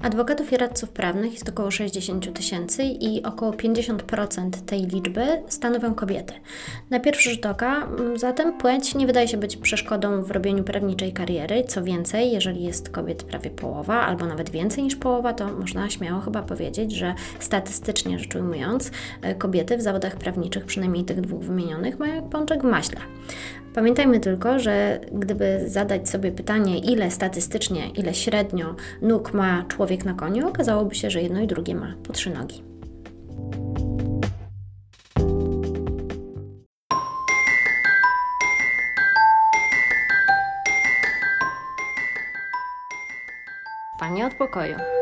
Adwokatów i radców prawnych jest około 60 tysięcy i około 50% tej liczby stanowią kobiety. Na pierwszy rzut oka mm, zatem płeć nie wydaje się być przeszkodą w robieniu prawniczej kariery. Co więcej, jeżeli jest kobiet prawie połowa, albo nawet więcej niż połowa, to można śmiało chyba powiedzieć, że statystycznie rzecz ujmując, e, kobiety w zawodach prawniczych, przynajmniej tych dwóch wymienionych, mają jak pączek w maśle. Pamiętajmy tylko, że gdyby zadać sobie pytanie, ile statystycznie, ile średnio nóg ma człowiek na koniu, okazałoby się, że jedno i drugie ma po trzy nogi. Panie od pokoju.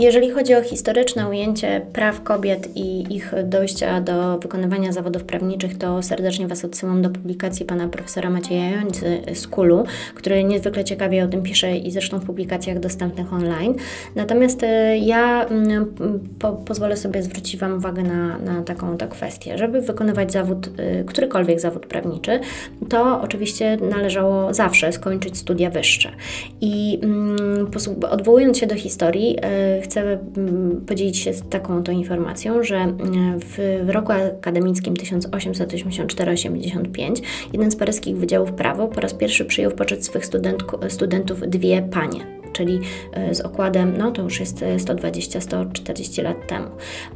Jeżeli chodzi o historyczne ujęcie praw kobiet i ich dojścia do wykonywania zawodów prawniczych, to serdecznie Was odsyłam do publikacji pana profesora Macieja Jońcy z Kulu, który niezwykle ciekawie o tym pisze i zresztą w publikacjach dostępnych online. Natomiast e, ja mm, po, pozwolę sobie zwrócić Wam uwagę na, na taką to kwestię. Żeby wykonywać zawód, e, którykolwiek zawód prawniczy, to oczywiście należało zawsze skończyć studia wyższe. I mm, odwołując się do historii, e, chcę mm, podzielić się z taką to informacją, że mm, w, w roku akademickim 1884-85 jeden z paryskich wydziałów prawo po raz pierwszy przyjął w poczet swych studentów dwie panie czyli e, z okładem, no to już jest 120-140 lat temu.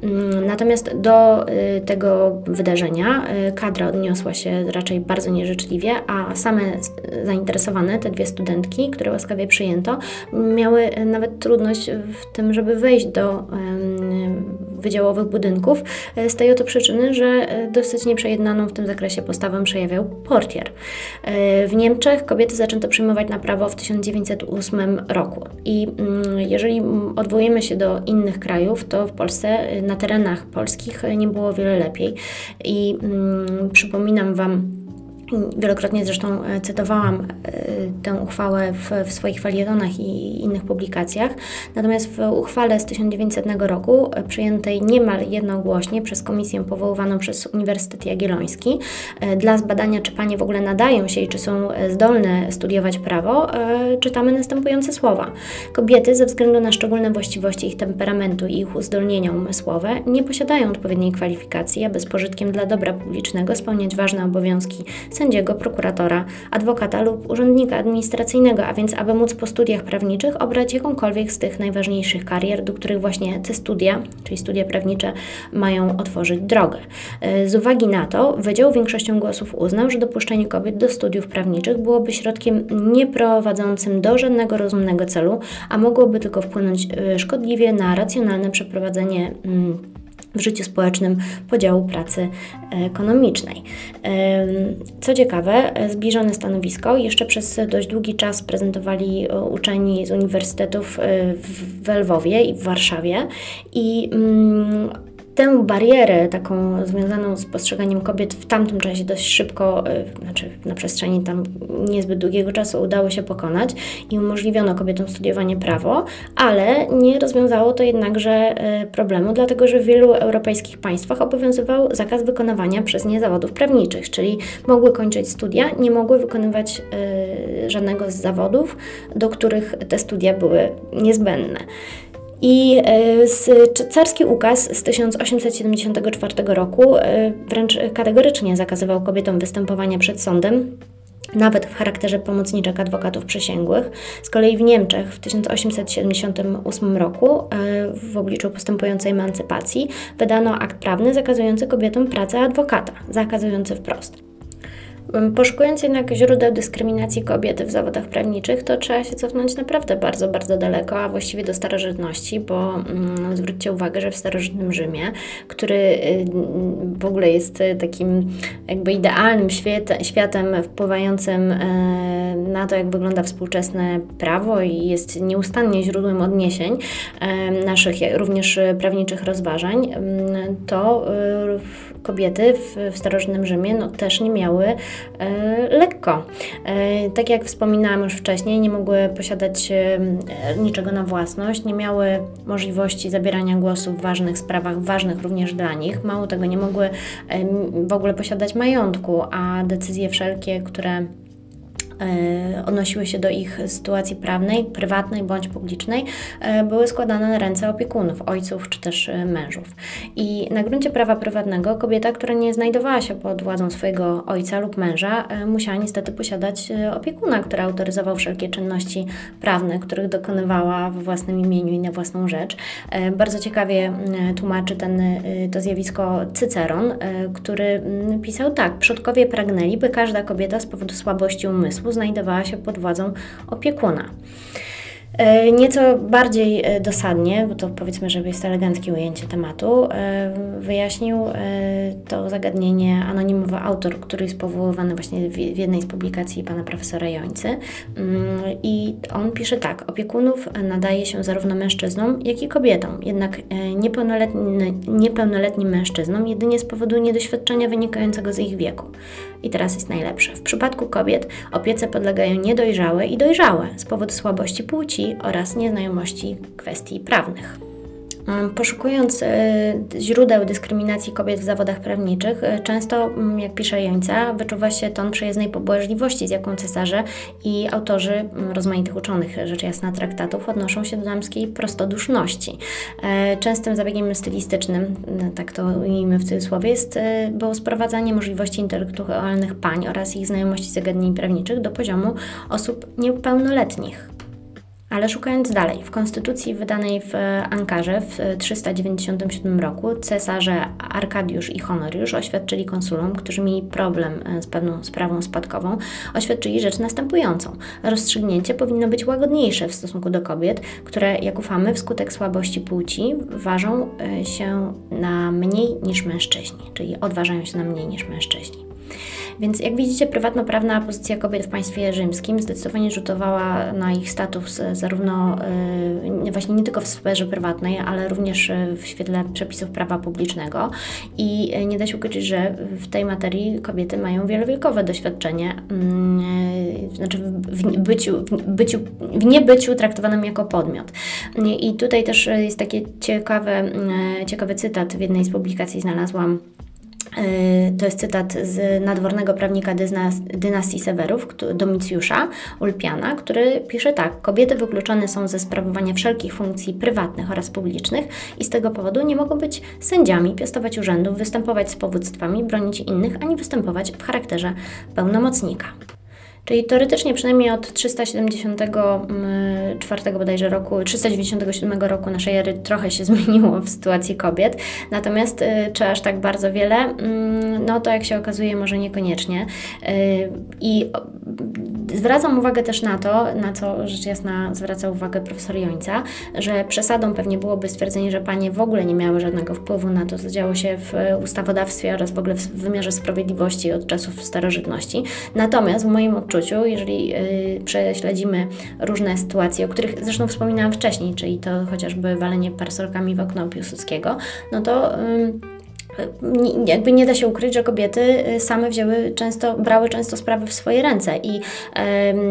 Mm, natomiast do e, tego wydarzenia e, kadra odniosła się raczej bardzo nieżyczliwie, a same zainteresowane, te dwie studentki, które łaskawie przyjęto, miały nawet trudność w tym, żeby wejść do wydziałowych budynków z tej oto przyczyny, że dosyć nieprzejednaną w tym zakresie postawę przejawiał portier. W Niemczech kobiety zaczęto przyjmować na prawo w 1908 roku. I mm, jeżeli odwołujemy się do innych krajów, to w Polsce, na terenach polskich nie było wiele lepiej. I mm, przypominam Wam, Wielokrotnie zresztą e, cytowałam e, tę uchwałę w, w, swoich falietonach i innych publikacjach. Natomiast w uchwale z 1900 roku, e, przyjętej niemal jednogłośnie przez komisję powoływaną przez Uniwersytet Jagielloński dla zbadania, czy panie w ogóle nadają się i czy są zdolne studiować prawo, czytamy następujące słowa. Kobiety ze względu na szczególne właściwości ich temperamentu i ich uzdolnienia umysłowe nie posiadają odpowiedniej kwalifikacji, aby z pożytkiem dla dobra publicznego spełniać ważne obowiązki sędziego, prokuratora, adwokata lub urzędnika administracyjnego, a więc aby móc po studiach prawniczych obrać jakąkolwiek z tych najważniejszych karier, do których właśnie te studia, czyli studia prawnicze, mają otworzyć drogę. E, z uwagi na to Wydział większością głosów uznał, że dopuszczenie kobiet do studiów prawniczych byłoby środkiem nieprowadzącym do żadnego rozumnego celu, a mogłoby tylko wpłynąć e, szkodliwie na racjonalne przeprowadzenie mm, w życiu społecznym podziału pracy ekonomicznej. Co ciekawe, zbliżone stanowisko jeszcze przez dość długi czas prezentowali e, uczeni z uniwersytetów e, w Lwowie i w Warszawie i mm, tę barierę taką związaną z postrzeganiem kobiet w tamtym czasie dość szybko, e, znaczy na przestrzeni tam niezbyt długiego czasu udało się pokonać i umożliwiono kobietom studiowanie prawo, ale nie rozwiązało to jednakże e, problemu, dlatego że w wielu europejskich państwach obowiązywał zakaz wykonywania przez nie zawodów prawniczych, czyli mogły kończyć studia, nie mogły wykonywać e, żadnego z zawodów, do których te studia były niezbędne. I e, carski ukaz z 1874 roku e, wręcz kategorycznie zakazywał kobietom występowania przed sądem nawet w charakterze pomocniczek adwokatów przysięgłych. Z kolei w Niemczech w 1878 roku, e, w obliczu postępującej emancypacji, wydano akt prawny zakazujący kobietom pracę adwokata, zakazujący wprost. Poszukując jednak źródeł dyskryminacji kobiety w zawodach prawniczych, to trzeba się cofnąć naprawdę bardzo, bardzo daleko, a właściwie do starożytności, bo mm, zwróćcie uwagę, że w starożytnym Rzymie, który y, w ogóle jest takim jakby idealnym świat, światem wpływającym y, na to, jak wygląda współczesne prawo i jest nieustannie źródłem odniesień y, naszych również prawniczych rozważań, to y, kobiety w, w starożytnym Rzymie no, też nie miały lekko. Tak jak wspominałam już wcześniej, nie mogły posiadać niczego na własność, nie miały możliwości zabierania głosu w ważnych sprawach, ważnych również dla nich. Mało tego, nie mogły w ogóle posiadać majątku, a decyzje wszelkie, które E, odnosiły się do ich sytuacji prawnej, prywatnej bądź publicznej, e, były składane na ręce opiekunów, ojców czy też e, mężów. I na gruncie prawa prywatnego kobieta, która nie znajdowała się pod władzą swojego ojca lub męża, musiała niestety posiadać opiekuna, który autoryzował wszelkie czynności prawne, których dokonywała we własnym imieniu i na własną rzecz. Bardzo ciekawie tłumaczy ten, to zjawisko Cyceron, który pisał tak: Przodkowie pragnęli, by każda kobieta z powodu słabości umysłu znajdowała się pod władzą opiekuna. E, nieco bardziej e, dosadnie, bo to powiedzmy, żeby jest eleganckie ujęcie tematu, e, wyjaśnił to zagadnienie anonimowy autor, który jest powoływany właśnie w jednej z publikacji pana profesora Jońcy. Mm, I on pisze tak: opiekunów nadaje się zarówno mężczyznom, jak i kobietom, jednak niepełnoletni, niepełnoletnim mężczyznom jedynie z powodu niedoświadczenia wynikającego z ich wieku. I teraz jest najlepsze. W przypadku kobiet opiece podlegają niedojrzałe i dojrzałe z powodu słabości płci oraz nieznajomości kwestii prawnych. Mm, poszukując e, źródeł dyskryminacji kobiet w zawodach prawniczych, e, często, mm, jak pisze Jońca, wyczuwa się ton przejezdnej pobłażliwości, z jaką cesarze i autorzy mm, rozmaitych uczonych, rzecz jasna, traktatów odnoszą się do damskiej prostoduszności. E, częstym zabiegiem stylistycznym, tak to ujmijmy w cudzysłowie, jest, było sprowadzanie możliwości intelektualnych pań oraz ich znajomości zagadnień prawniczych do poziomu osób niepełnoletnich. Ale szukając dalej, w konstytucji wydanej w Ankarze w 397 roku cesarze Arkadiusz i Honoriusz oświadczyli konsulom, którzy mieli problem e, z pewną sprawą spadkową, oświadczyli rzecz następującą. Rozstrzygnięcie powinno być łagodniejsze w stosunku do kobiet, które, jak ufamy, wskutek słabości płci ważą e, się na mniej niż mężczyźni, czyli odważają się na mniej niż mężczyźni. Więc jak widzicie, prywatno-prawna pozycja kobiet w państwie rzymskim zdecydowanie rzutowała na ich status e, zarówno e, właśnie nie tylko w sferze prywatnej, ale również e, w świetle przepisów prawa publicznego. I nie da się ukryć, że w tej materii kobiety mają wielowiekowe doświadczenie, mm, znaczy w, byciu, w, byciu, w niebyciu traktowanym jako podmiot. I tutaj też jest taki ciekawy, ciekawy cytat w jednej z publikacji znalazłam to jest cytat z nadwornego prawnika dynastii Sewerów, Domicjusza Ulpiana, który pisze tak: Kobiety wykluczone są ze sprawowania wszelkich funkcji prywatnych oraz publicznych i z tego powodu nie mogą być sędziami, piastować urzędów, występować z powództwami, bronić innych, ani występować w charakterze pełnomocnika. Czyli teoretycznie przynajmniej od 374 bodajże roku, 397 roku naszej ery trochę się zmieniło w sytuacji kobiet. Natomiast y, czy aż tak bardzo wiele? Mm, no to jak się okazuje może niekoniecznie. Y, I zwracam uwagę też na to, na co rzecz jasna zwraca uwagę profesor Jońca, że przesadą pewnie byłoby stwierdzenie, że panie w ogóle nie miały żadnego wpływu na to, co działo się w ustawodawstwie oraz w ogóle w wymiarze sprawiedliwości od czasów starożytności. Natomiast w moim odczuciu, jeżeli y, prześledzimy różne sytuacje, o których zresztą wspominałam wcześniej, czyli to chociażby walenie parasolkami w okno Piłsudskiego, no to jakby nie da się ukryć, że kobiety y, same wzięły często, brały często sprawy w swoje ręce. I,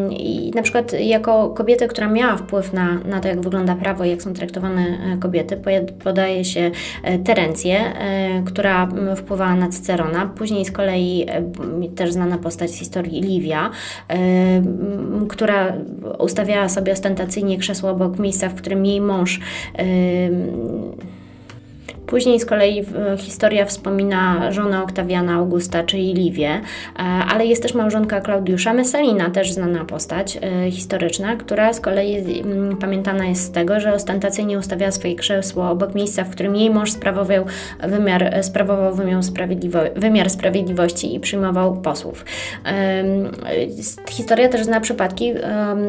i na przykład jako kobietę, która miała wpływ na, na to, jak wygląda prawo i jak są traktowane e, kobiety, podaje się e, Terencję, e, która wpływała na Cycerona, później z kolei też znana postać z historii Livia, która ustawiała sobie ostentacyjnie krzesło obok miejsca, w którym jej mąż Później z kolei historia wspomina żonę Oktawiana Augusta, czyli Liwię, e, ale jest też małżonka Klaudiusza Messalina, też znana postać e, historyczna, która z kolei mm, pamiętana jest z tego, że ostentacyjnie ustawiała swoje krzesło obok miejsca, w którym jej mąż sprawował wymiar, sprawował wymiar, sprawiedliwo wymiar sprawiedliwości i przyjmował posłów. Historia też zna przypadki,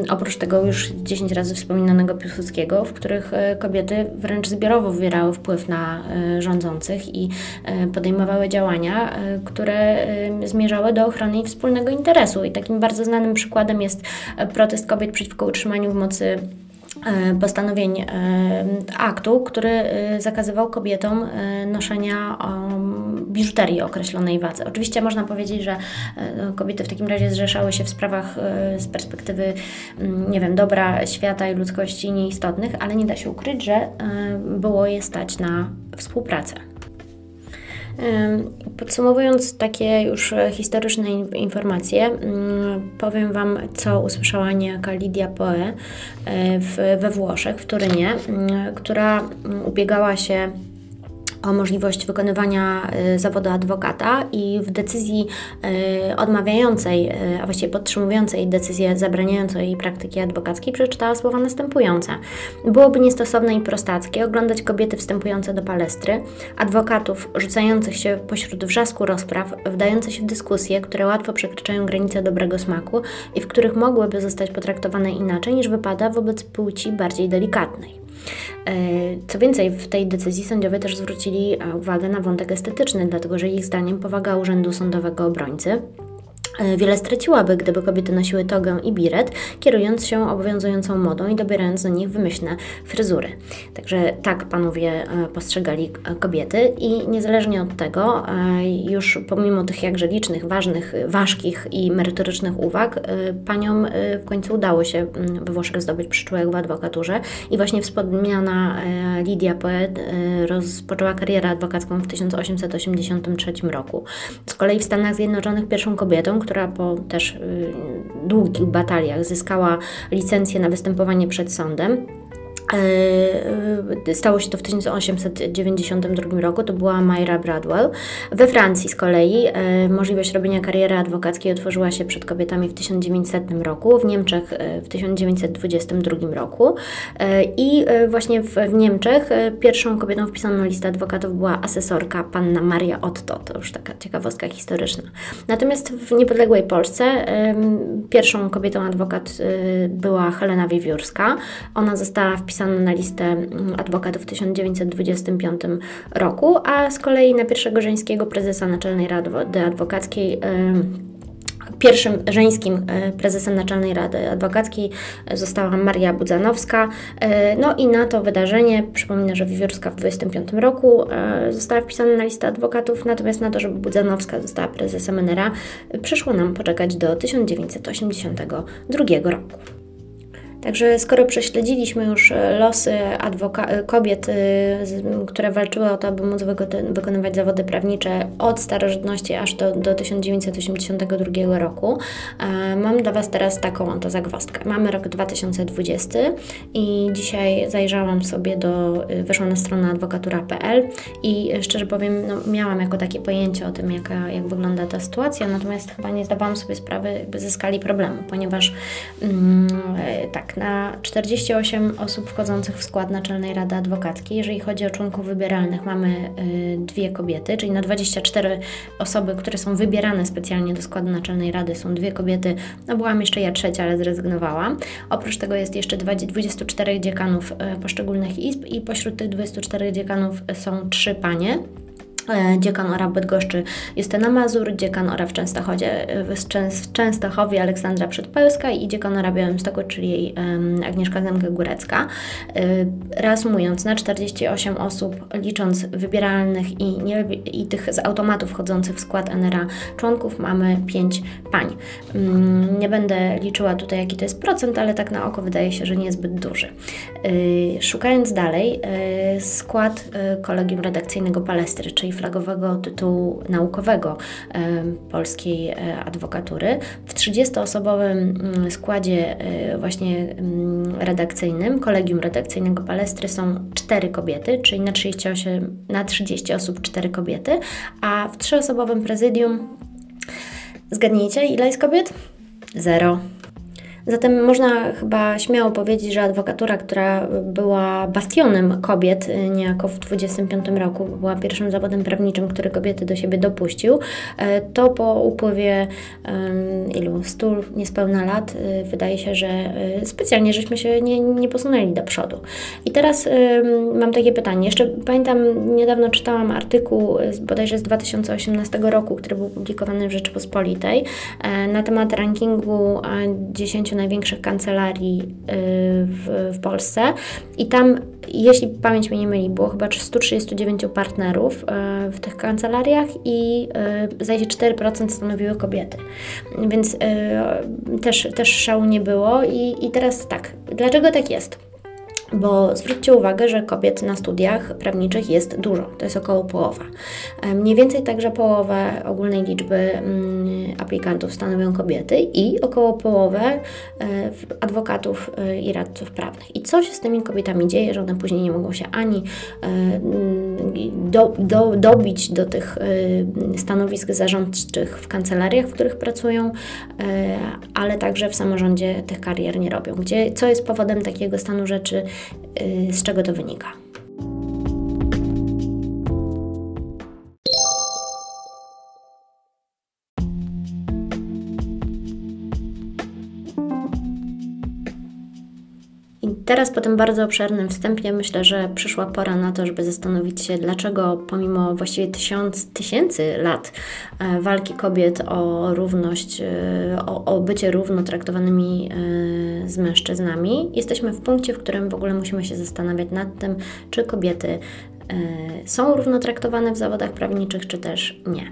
oprócz tego już 10 razy wspominanego Piłsudskiego, w których e, kobiety wręcz zbiorowo wywierały wpływ na rządzących i e, podejmowały działania, e, które zmierzały do ochrony ich wspólnego interesu. I takim bardzo znanym przykładem jest protest kobiet przeciwko utrzymaniu w mocy postanowień aktu, który zakazywał kobietom noszenia biżuterii o określonej wadze. Oczywiście można powiedzieć, że kobiety w takim razie zrzeszały się w sprawach z perspektywy, mm, nie wiem, dobra świata i ludzkości nieistotnych, ale nie da się ukryć, że było je stać na współpracę. Podsumowując takie już historyczne informacje, mm, powiem Wam, co usłyszała niejaka Lidia Poe e, we Włoszech, w Turynie, mm, która mm, ubiegała się o możliwość wykonywania y, zawodu adwokata i w decyzji y, odmawiającej, y, a właściwie podtrzymującej decyzję zabraniającą jej praktyki adwokackiej przeczytała słowa następujące. Byłoby niestosowne i prostackie oglądać kobiety wstępujące do palestry, adwokatów rzucających się pośród wrzasku rozpraw, wdających się w dyskusje, które łatwo przekraczają granice dobrego smaku i w których mogłyby zostać potraktowane inaczej niż wypada wobec płci bardziej delikatnej. E, co więcej, w tej decyzji sędziowie też zwrócili e, uwagę na wątek estetyczny, dlatego że ich zdaniem powaga urzędu sądowego obrońcy wiele straciłaby, gdyby kobiety nosiły togę i biret, kierując się obowiązującą modą i dobierając do nich wymyślne fryzury. Także tak panowie e, postrzegali e, kobiety i niezależnie od tego, już pomimo tych jakże licznych, ważnych, ważkich i merytorycznych uwag, paniom w końcu udało się mm, we Włoszech zdobyć przyczółek w adwokaturze i właśnie wspomniana Lidia Poet rozpoczęła karierę adwokacką w 1883 roku. Z kolei w Stanach Zjednoczonych pierwszą kobietą, która po też y, długich bataliach zyskała licencję na występowanie przed sądem. E, y, stało się to w 1892 roku, to była Myra Bradwell. We Francji z kolei e, możliwość robienia kariery adwokackiej otworzyła się przed kobietami w 1900 roku, w Niemczech e, w 1922 roku i właśnie w Niemczech pierwszą kobietą wpisaną na listę adwokatów była asesorka panna Maria Otto, to już taka ciekawostka historyczna. Natomiast w niepodległej Polsce pierwszą kobietą adwokat była Helena Wiewiórska. Ona została wpisana na listę mm, adwokatów w 1925 roku, a z kolei na pierwszego żeńskiego prezesa Naczelnej Rady Adwokackiej Pierwszym żeńskim e, prezesem Naczelnej Rady Adwokackiej została Maria Budzanowska. E, no i na to wydarzenie, przypomnę, że Wiewiórska w 25 roku e, została wpisana na listę adwokatów, natomiast na to, żeby Budzanowska została prezesem NRA, przyszło nam poczekać do 1982 roku. Także skoro prześledziliśmy już e, losy e, kobiet, e, które walczyły o to, aby móc wykonywać zawody prawnicze od starożytności aż do, do 1982 roku, mam dla Was teraz taką oto zagwozdkę. Mamy rok 2020 i dzisiaj zajrzałam sobie do, weszłam na stronę adwokatura.pl i szczerze powiem, no, miałam jako takie pojęcie o tym, jaka, jak wygląda ta sytuacja, natomiast chyba nie zdawałam sobie sprawy ze skali problemu, ponieważ mm, tak, na 48 osób wchodzących w skład Naczelnej Rady Adwokackiej. Jeżeli chodzi o członków wybieralnych, mamy y, dwie kobiety, czyli na 24 osoby, które są wybierane specjalnie do składu Naczelnej Rady, są dwie kobiety. No byłam jeszcze ja trzecia, ale zrezygnowałam. Oprócz tego jest jeszcze 24 dziekanów y, poszczególnych izb i pośród tych 24 dziekanów są trzy panie. E, dziekan ora Bydgoszczy Justyna Mazur, dziekan ora w Częstochowie, e, w Częstochowie Aleksandra Przedpełska i dziekan ora Białymstoku, czyli jej Agnieszka Zemkę-Górecka. E, reasumując, na 48 osób, licząc wybieralnych i, nie, i tych z automatu wchodzących w skład NRA członków, mamy 5 pań. Mm, nie będę liczyła tutaj, jaki to jest procent, ale tak na oko wydaje się, że niezbyt duży. Szukając dalej, skład kolegium redakcyjnego Palestry, czyli flagowego tytułu naukowego polskiej e, adwokatury. W 30-osobowym mm, składzie e, właśnie mm, redakcyjnym, kolegium redakcyjnego Palestry są cztery kobiety, czyli na 38, na 30 osób cztery kobiety, a w trzyosobowym prezydium zgadnijcie, ile jest kobiet? Zero. Zatem można chyba śmiało powiedzieć, że adwokatura, która była bastionem kobiet y, niejako w 25 roku, była pierwszym zawodem prawniczym, który kobiety do siebie dopuścił, e, to po upływie ilu? Stu niespełna lat y, wydaje się, że y, specjalnie żeśmy się nie, nie posunęli do przodu. I teraz mam takie pytanie. Jeszcze pamiętam, niedawno czytałam artykuł bodajże z 2018 roku, który był publikowany w Rzeczypospolitej na temat rankingu 10 największych kancelarii y, w, w Polsce i tam, jeśli pamięć mnie nie myli, było chyba 139 partnerów y, w tych kancelariach i zdaje się 4% stanowiły kobiety. Więc też, też szału nie było i, i teraz tak, dlaczego tak jest? Bo zwróćcie uwagę, że kobiet na studiach prawniczych jest dużo, to jest około połowa. E, mniej więcej także połowę ogólnej liczby mm, aplikantów stanowią kobiety i około połowę e, adwokatów e, i radców prawnych. I co się z tymi kobietami dzieje, że one później nie mogą się ani do, do, dobić do tych stanowisk zarządczych w kancelariach, w których pracują, ale także w samorządzie tych karier nie robią. Gdzie, co jest powodem takiego stanu rzeczy? Y, z czego to wynika. Teraz po tym bardzo obszernym wstępie myślę, że przyszła pora na to, żeby zastanowić się, dlaczego pomimo właściwie tysiąc, tysięcy lat e, walki kobiet o równość, e, o, o bycie równo traktowanymi e, z mężczyznami, jesteśmy w punkcie, w którym w ogóle musimy się zastanawiać nad tym, czy kobiety są równo traktowane w zawodach prawniczych, czy też nie.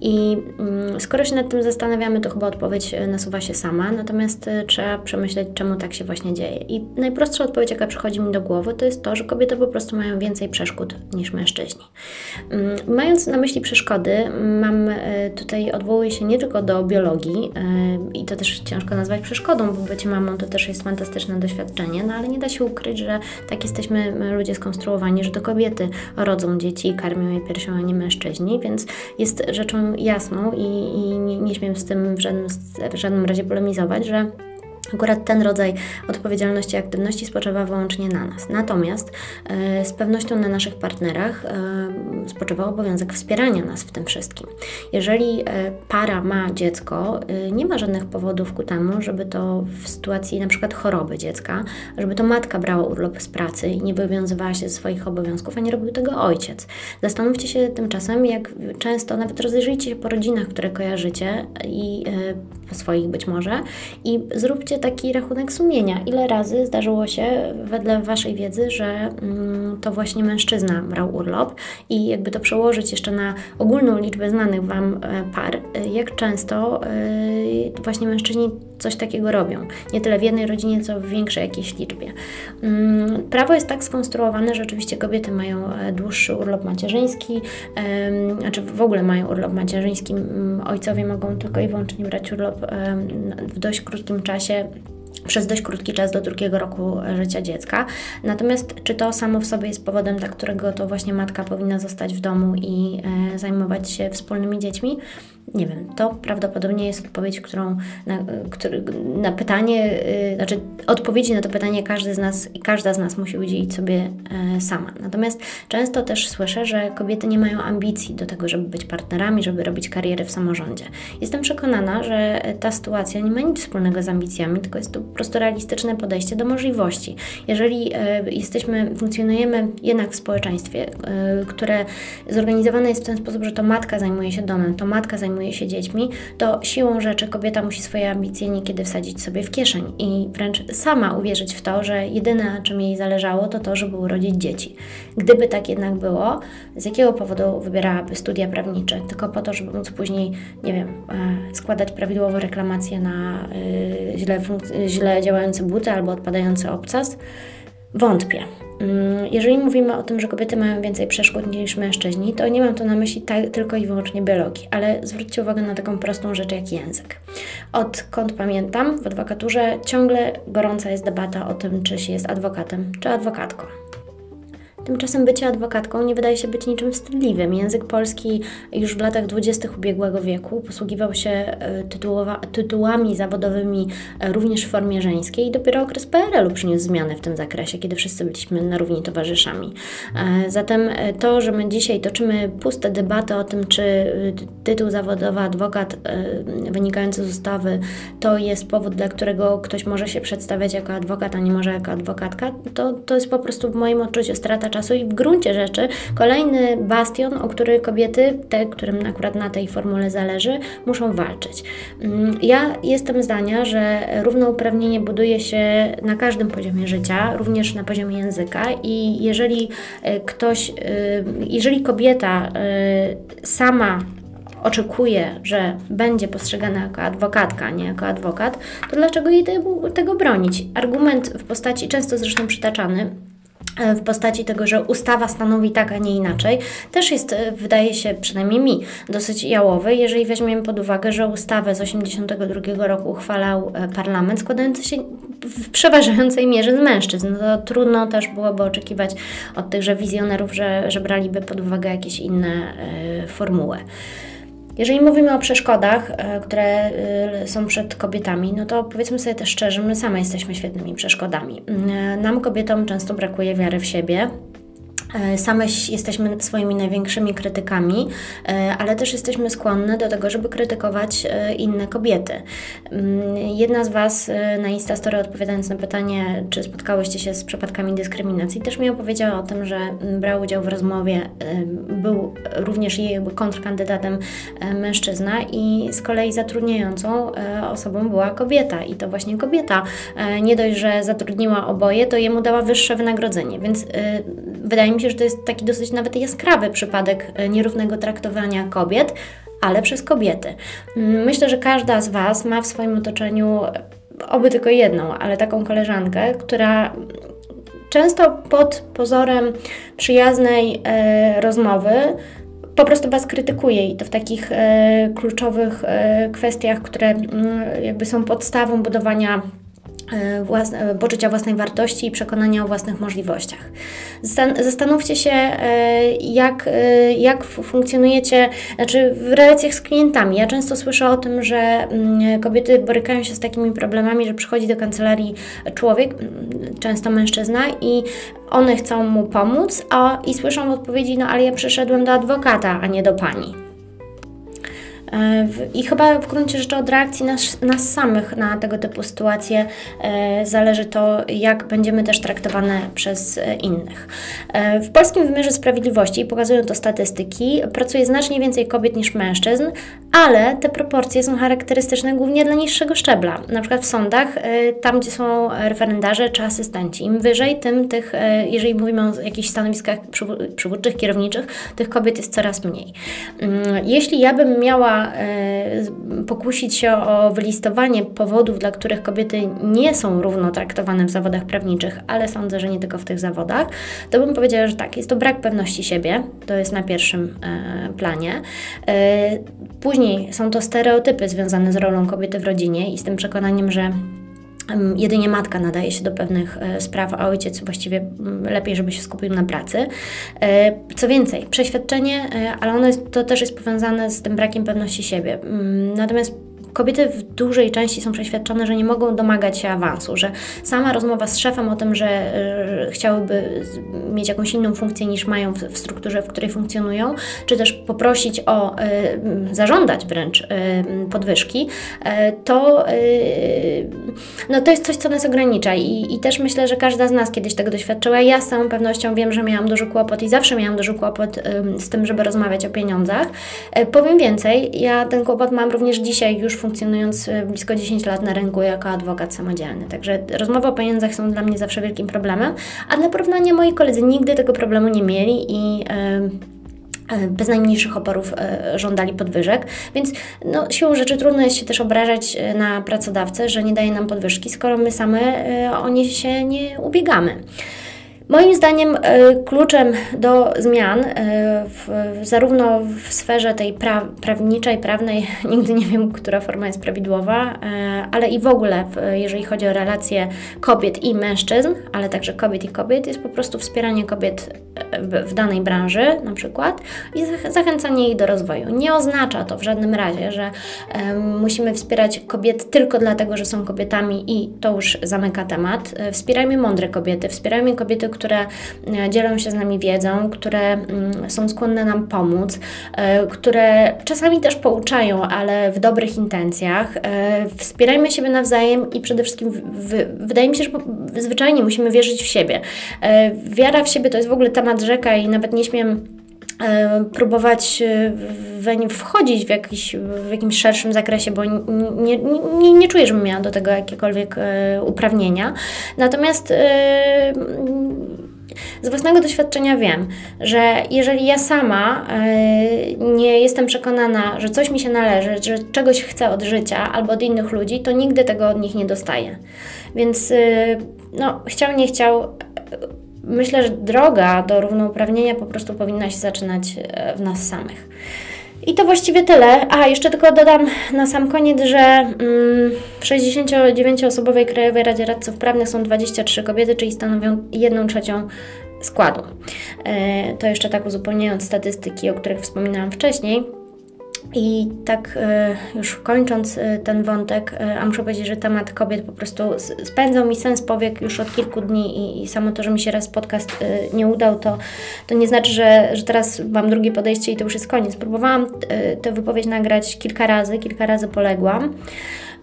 I mm, skoro się nad tym zastanawiamy, to chyba odpowiedź e, nasuwa się sama, natomiast e, trzeba przemyśleć, czemu tak się właśnie dzieje. I najprostsza odpowiedź, jaka przychodzi mi do głowy, to jest to, że kobiety po prostu mają więcej przeszkód niż mężczyźni. Mm, mając na myśli przeszkody, mam tutaj odwołuję się nie tylko do biologii, i to też ciężko nazwać przeszkodą, bo bycie mamą to też jest fantastyczne doświadczenie, no ale nie da się ukryć, że tak jesteśmy ludzie skonstruowani, że to kobiety rodzą dzieci i karmią je piersią, a nie mężczyźni, więc jest rzeczą jasną i, i nie, nie śmiem z tym w żadnym, w żadnym razie polemizować, że Akurat ten rodzaj odpowiedzialności i aktywności spoczywa wyłącznie na nas. Natomiast e, z pewnością na naszych partnerach e, spoczywa obowiązek wspierania nas w tym wszystkim. Jeżeli e, para ma dziecko, nie ma żadnych powodów ku temu, żeby to w sytuacji na przykład choroby dziecka, żeby to matka brała urlop z pracy i nie wywiązywała się ze swoich obowiązków, a nie robił tego ojciec. Zastanówcie się tymczasem, jak często, nawet rozejrzyjcie się po rodzinach, które kojarzycie i po swoich być może i zróbcie taki rachunek sumienia. Ile razy zdarzyło się, wedle Waszej wiedzy, że mm, to właśnie mężczyzna brał urlop i jakby to przełożyć jeszcze na ogólną liczbę znanych Wam e, par, e, jak często e, właśnie mężczyźni coś takiego robią. Nie tyle w jednej rodzinie, co w większej jakiejś liczbie. Mm, prawo jest tak skonstruowane, że oczywiście kobiety mają dłuższy urlop macierzyński, znaczy w ogóle mają urlop macierzyński. Ojcowie mogą tylko i wyłącznie brać urlop w dość krótkim czasie przez dość krótki czas do drugiego roku życia dziecka. Natomiast czy to samo w sobie jest powodem, dla którego to właśnie matka powinna zostać w domu i e, zajmować się wspólnymi dziećmi? Nie wiem, to prawdopodobnie jest odpowiedź, którą na, który, na pytanie, yy, znaczy odpowiedzi na to pytanie każdy z nas i każda z nas musi udzielić sobie yy, sama. Natomiast często też słyszę, że kobiety nie mają ambicji do tego, żeby być partnerami, żeby robić karierę w samorządzie. Jestem przekonana, że ta sytuacja nie ma nic wspólnego z ambicjami, tylko jest to po prostu realistyczne podejście do możliwości. Jeżeli yy, jesteśmy, funkcjonujemy jednak w społeczeństwie, y, które zorganizowane jest w ten sposób, że to matka zajmuje się domem, to matka zajmuje zajmuje się dziećmi, to siłą rzeczy kobieta musi swoje ambicje niekiedy wsadzić sobie w kieszeń i wręcz sama uwierzyć w to, że jedyne, na czym jej zależało, to to, żeby urodzić dzieci. Gdyby tak jednak było, z jakiego powodu wybierałaby studia prawnicze? Tylko po to, żeby móc później, nie wiem, e, składać prawidłowo reklamacje na e, źle, źle działające buty albo odpadający obcas? Wątpię. Mm, jeżeli mówimy o tym, że kobiety mają więcej przeszkód niż mężczyźni, to nie mam tu na myśli tylko i wyłącznie biologii, ale zwróćcie uwagę na taką prostą rzecz jak język. Odkąd pamiętam, w adwokaturze ciągle gorąca jest debata o tym, czy się jest adwokatem, czy adwokatką. Tymczasem bycie adwokatką nie wydaje się być niczym wstydliwym. Język polski już w latach dwudziestych ubiegłego wieku posługiwał się e, tytułami zawodowymi e, również w formie żeńskiej i dopiero okres PRL-u przyniósł zmiany w tym zakresie, kiedy wszyscy byliśmy na równi towarzyszami. E, zatem to, że my dzisiaj toczymy puste debaty o tym, czy tytuł zawodowy adwokat wynikający z ustawy to jest powód, dla którego ktoś może się przedstawiać jako adwokat, a nie może jako adwokatka, to, to jest po prostu w moim odczuciu strata czasu czasu i w gruncie rzeczy kolejny bastion, o który kobiety, te, którym akurat na tej formule zależy, muszą walczyć. Mm, ja jestem zdania, że równouprawnienie buduje się na każdym poziomie życia, również na poziomie języka i jeżeli e, ktoś, e, jeżeli kobieta e, sama oczekuje, że będzie postrzegana jako adwokatka, a nie jako adwokat, to dlaczego jej tego, bronić? Argument w postaci, często zresztą przytaczany, w postaci tego, że ustawa stanowi tak, a nie inaczej, też jest, e, wydaje się, przynajmniej mi, dosyć jałowy, jeżeli weźmiemy pod uwagę, że ustawę z 1982 roku uchwalał e, parlament składający się w przeważającej mierze z mężczyzn. No to trudno też byłoby oczekiwać od tychże wizjonerów, że, że braliby pod uwagę jakieś inne y, formuły. Jeżeli mówimy o przeszkodach, e, które e, są przed kobietami, no to powiedzmy sobie też szczerze, my same jesteśmy świetnymi przeszkodami. E, nam, kobietom, często brakuje wiary w siebie, same jesteśmy swoimi największymi krytykami, e, ale też jesteśmy skłonne do tego, żeby krytykować e, inne kobiety. Mm, jedna z Was na Instastory odpowiadając na pytanie, czy spotkałyście się z przypadkami dyskryminacji, też mi opowiedziała o tym, że mm, brał udział w rozmowie, był również jej kontrkandydatem mężczyzna i z kolei zatrudniającą osobą była kobieta i to właśnie kobieta nie dość, że zatrudniła oboje, to jemu dała wyższe wynagrodzenie, więc wydaje mi mi się, że to jest taki dosyć nawet jaskrawy przypadek e, nierównego traktowania kobiet, ale przez kobiety. Mm, myślę, że każda z Was ma w swoim otoczeniu e, oby tylko jedną, ale taką koleżankę, która często pod pozorem przyjaznej e, rozmowy po prostu Was krytykuje i to w takich e, kluczowych e, kwestiach, które mm, jakby są podstawą budowania własne, poczucia własnej wartości i przekonania o własnych możliwościach. Zastanówcie się, e, jak, e, jak funkcjonujecie znaczy w relacjach z klientami. Ja często słyszę o tym, że mm, kobiety borykają się z takimi problemami, że przychodzi do kancelarii człowiek, często mężczyzna, i one chcą mu pomóc, a i słyszą w odpowiedzi: No, ale ja przyszedłem do adwokata, a nie do pani. E, I chyba w gruncie rzeczy od reakcji nas, nas samych na tego typu sytuacje e, zależy to, jak będziemy też traktowane przez e, innych. W polskim wymiarze sprawiedliwości, pokazują to statystyki, pracuje znacznie więcej kobiet niż mężczyzn, ale te proporcje są charakterystyczne głównie dla niższego szczebla. Na przykład w sądach, tam gdzie są referendarze czy asystenci. Im wyżej, tym tych, jeżeli mówimy o jakichś stanowiskach przywódczych, kierowniczych, tych kobiet jest coraz mniej. Mm, jeśli ja bym miała E, pokusić się o wylistowanie powodów, dla których kobiety nie są równo traktowane w zawodach prawniczych, ale sądzę, że nie tylko w tych zawodach, to bym powiedziała, że tak, jest to brak pewności siebie, to jest na pierwszym planie. E, są to stereotypy związane z rolą kobiety w rodzinie i z tym przekonaniem, że Jedynie matka nadaje się do pewnych e, spraw, a ojciec właściwie lepiej, żeby się skupił na pracy. E, co więcej, przeświadczenie, e, ale ono jest, to też jest powiązane z tym brakiem pewności siebie. Natomiast kobiety w dużej części są przeświadczone, że nie mogą domagać się awansu, że sama rozmowa z szefem o tym, że y, chciałyby mieć jakąś inną funkcję niż mają w, strukturze, w której funkcjonują, czy też poprosić o, y, zażądać wręcz y, podwyżki, to, no to jest coś, co nas ogranicza I, i też myślę, że każda z nas kiedyś tego doświadczyła. Ja z całą pewnością wiem, że miałam duży kłopot i zawsze miałam duży kłopot z tym, żeby rozmawiać o pieniądzach. Powiem więcej, ja ten kłopot mam również dzisiaj już funkcjonując e, blisko 10 lat na rynku jako adwokat samodzielny. Także rozmowy o pieniądzach są dla mnie zawsze wielkim problemem, a dla porównania moi koledzy nigdy tego problemu nie mieli i e, bez najmniejszych oporów e, żądali podwyżek, więc no, siłą rzeczy trudno jest się też obrażać na pracodawcę, że nie daje nam podwyżki, skoro my same o nie się nie ubiegamy. Moim zdaniem e, kluczem do zmian, e, w, zarówno w sferze tej pra, prawniczej, prawnej, nigdy nie wiem, która forma jest prawidłowa, e, ale i w ogóle, jeżeli chodzi o relacje kobiet i mężczyzn, ale także kobiet i kobiet, jest po prostu wspieranie kobiet w, danej branży, na przykład, i zachęcanie ich do rozwoju. Nie oznacza to w żadnym razie, że musimy wspierać kobiety tylko dlatego, że są kobietami i to już zamyka temat. Wspierajmy mądre kobiety, wspierajmy kobiety, które dzielą się z nami wiedzą, które mm, są skłonne nam pomóc, które czasami też pouczają, ale w dobrych intencjach. Wspierajmy siebie nawzajem i przede wszystkim wydaje mi się, że zwyczajnie musimy wierzyć w siebie. Wiara w siebie to jest w ogóle temat rzeka i nawet nie śmiem E, próbować e, weń wchodzić w, jakiś, w jakimś szerszym zakresie, bo nie, nie, nie czuję, żebym miała do tego jakiekolwiek e, uprawnienia. Natomiast z własnego doświadczenia wiem, że jeżeli ja sama nie jestem przekonana, że coś mi się należy, że czegoś chcę od życia albo od innych ludzi, to nigdy tego od nich nie dostaję. Więc no, chciał, nie chciał myślę, że droga do równouprawnienia po prostu powinna się zaczynać e, w nas samych. I to właściwie tyle. A, jeszcze tylko dodam na sam koniec, że mm, w 69-osobowej Krajowej Radzie Radców Prawnych są 23 kobiety, czyli stanowią 1 trzecią składu. E, to jeszcze tak uzupełniając statystyki, o których wspominałam wcześniej. I tak e, już kończąc e, ten wątek, e, a muszę powiedzieć, że temat kobiet po prostu spędzał mi sens powiek już od kilku dni i, i samo to, że mi się raz podcast nie udał, to, to nie znaczy, że, że teraz mam drugie podejście i to już jest koniec. Próbowałam tę wypowiedź nagrać kilka razy, kilka razy poległam.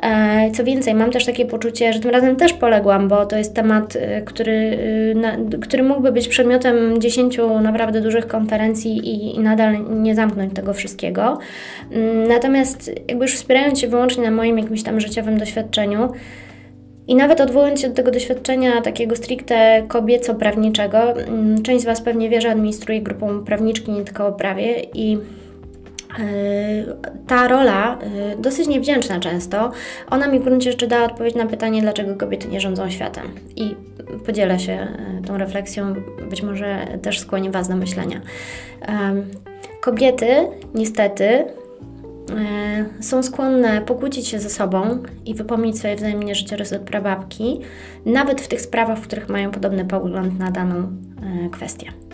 E, co więcej, mam też takie poczucie, że tym razem też poległam, bo to jest temat, e, który, e, który mógłby być przedmiotem dziesięciu naprawdę dużych konferencji i, i nadal nie zamknąć tego wszystkiego. Mm, natomiast jakby już wspierając się wyłącznie na moim jakimś tam życiowym doświadczeniu, i nawet odwołując się do tego doświadczenia takiego stricte kobieco-prawniczego, mm, część z Was pewnie wie, że administruje grupą prawniczki nie tylko o prawie i ta rola, e, dosyć niewdzięczna często, ona mi w gruncie rzeczy dała odpowiedź na pytanie, dlaczego kobiety nie rządzą światem. I podzielę się e, tą refleksją, być może też skłoni Was do myślenia. Kobiety, niestety, są skłonne pokłócić się ze sobą i wypomnieć sobie wzajemnie życiorys od prababki, nawet w tych sprawach, w których mają podobny pogląd na daną kwestię.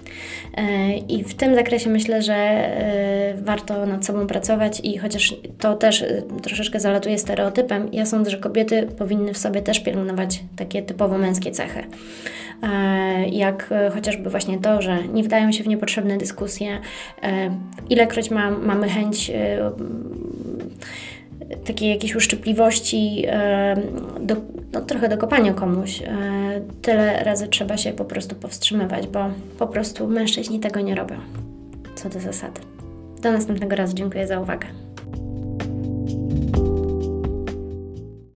E, I w tym zakresie myślę, że e, warto nad sobą pracować i chociaż to też e, troszeczkę zalatuje stereotypem, ja sądzę, że kobiety powinny w sobie też pielęgnować takie typowo męskie cechy. Jak chociażby właśnie to, że nie wdają się w niepotrzebne dyskusje, ilekroć ma, mamy chęć takiej jakiejś uszczypliwości, do, no, trochę do kopania komuś. E, tyle razy trzeba się po prostu powstrzymywać, bo po prostu mężczyźni tego nie robią. Co do zasady. Do następnego razu. Dziękuję za uwagę.